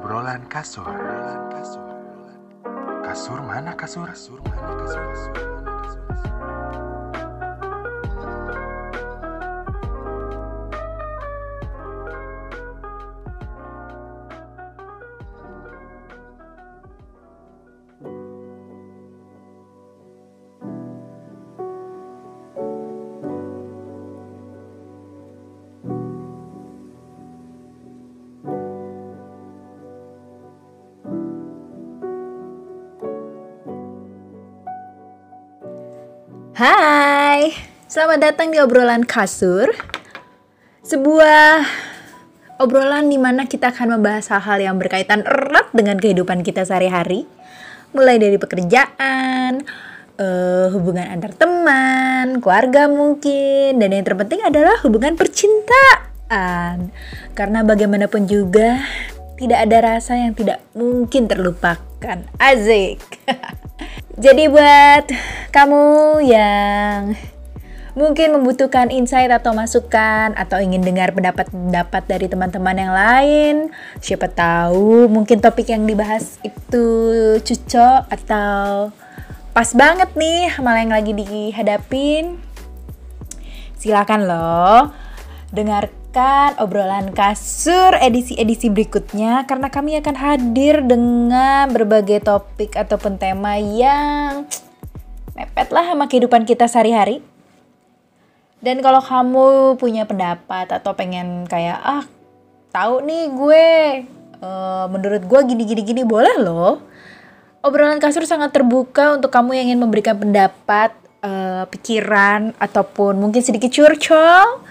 Obrolan kasur. Kasur mana kasur? Kasur mana kasur? Hai, selamat datang di obrolan kasur. Sebuah obrolan di mana kita akan membahas hal-hal yang berkaitan erat dengan kehidupan kita sehari-hari. Mulai dari pekerjaan, eh, hubungan antar teman, keluarga mungkin, dan yang terpenting adalah hubungan percintaan. Karena bagaimanapun juga, tidak ada rasa yang tidak mungkin terlupakan. Azik. Jadi buat kamu yang mungkin membutuhkan insight atau masukan atau ingin dengar pendapat-pendapat dari teman-teman yang lain, siapa tahu mungkin topik yang dibahas itu cocok atau pas banget nih sama yang lagi dihadapin. Silakan loh dengarkan obrolan kasur edisi-edisi berikutnya karena kami akan hadir dengan berbagai topik ataupun tema yang mepet lah sama kehidupan kita sehari-hari. Dan kalau kamu punya pendapat atau pengen kayak ah tahu nih gue eh, menurut gue gini-gini gini boleh loh. Obrolan kasur sangat terbuka untuk kamu yang ingin memberikan pendapat, eh, pikiran ataupun mungkin sedikit curcol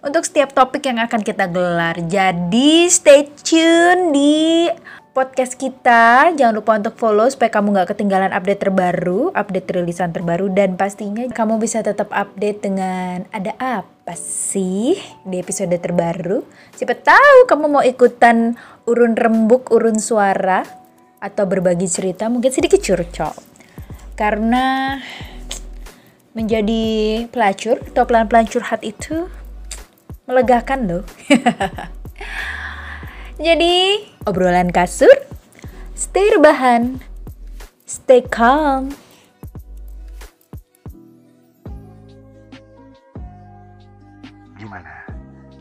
untuk setiap topik yang akan kita gelar. Jadi stay tune di podcast kita. Jangan lupa untuk follow supaya kamu nggak ketinggalan update terbaru, update rilisan terbaru dan pastinya kamu bisa tetap update dengan ada apa sih di episode terbaru. Siapa tahu kamu mau ikutan urun rembuk, urun suara atau berbagi cerita mungkin sedikit curcol. Karena menjadi pelacur atau pelan-pelan curhat itu melegakan loh. Jadi, obrolan kasur, stay rebahan, stay calm. Gimana?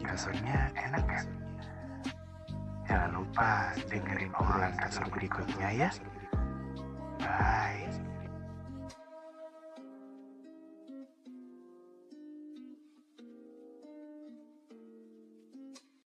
Kasurnya enak kan? Jangan lupa dengerin obrolan kasur berikutnya ya. Bye.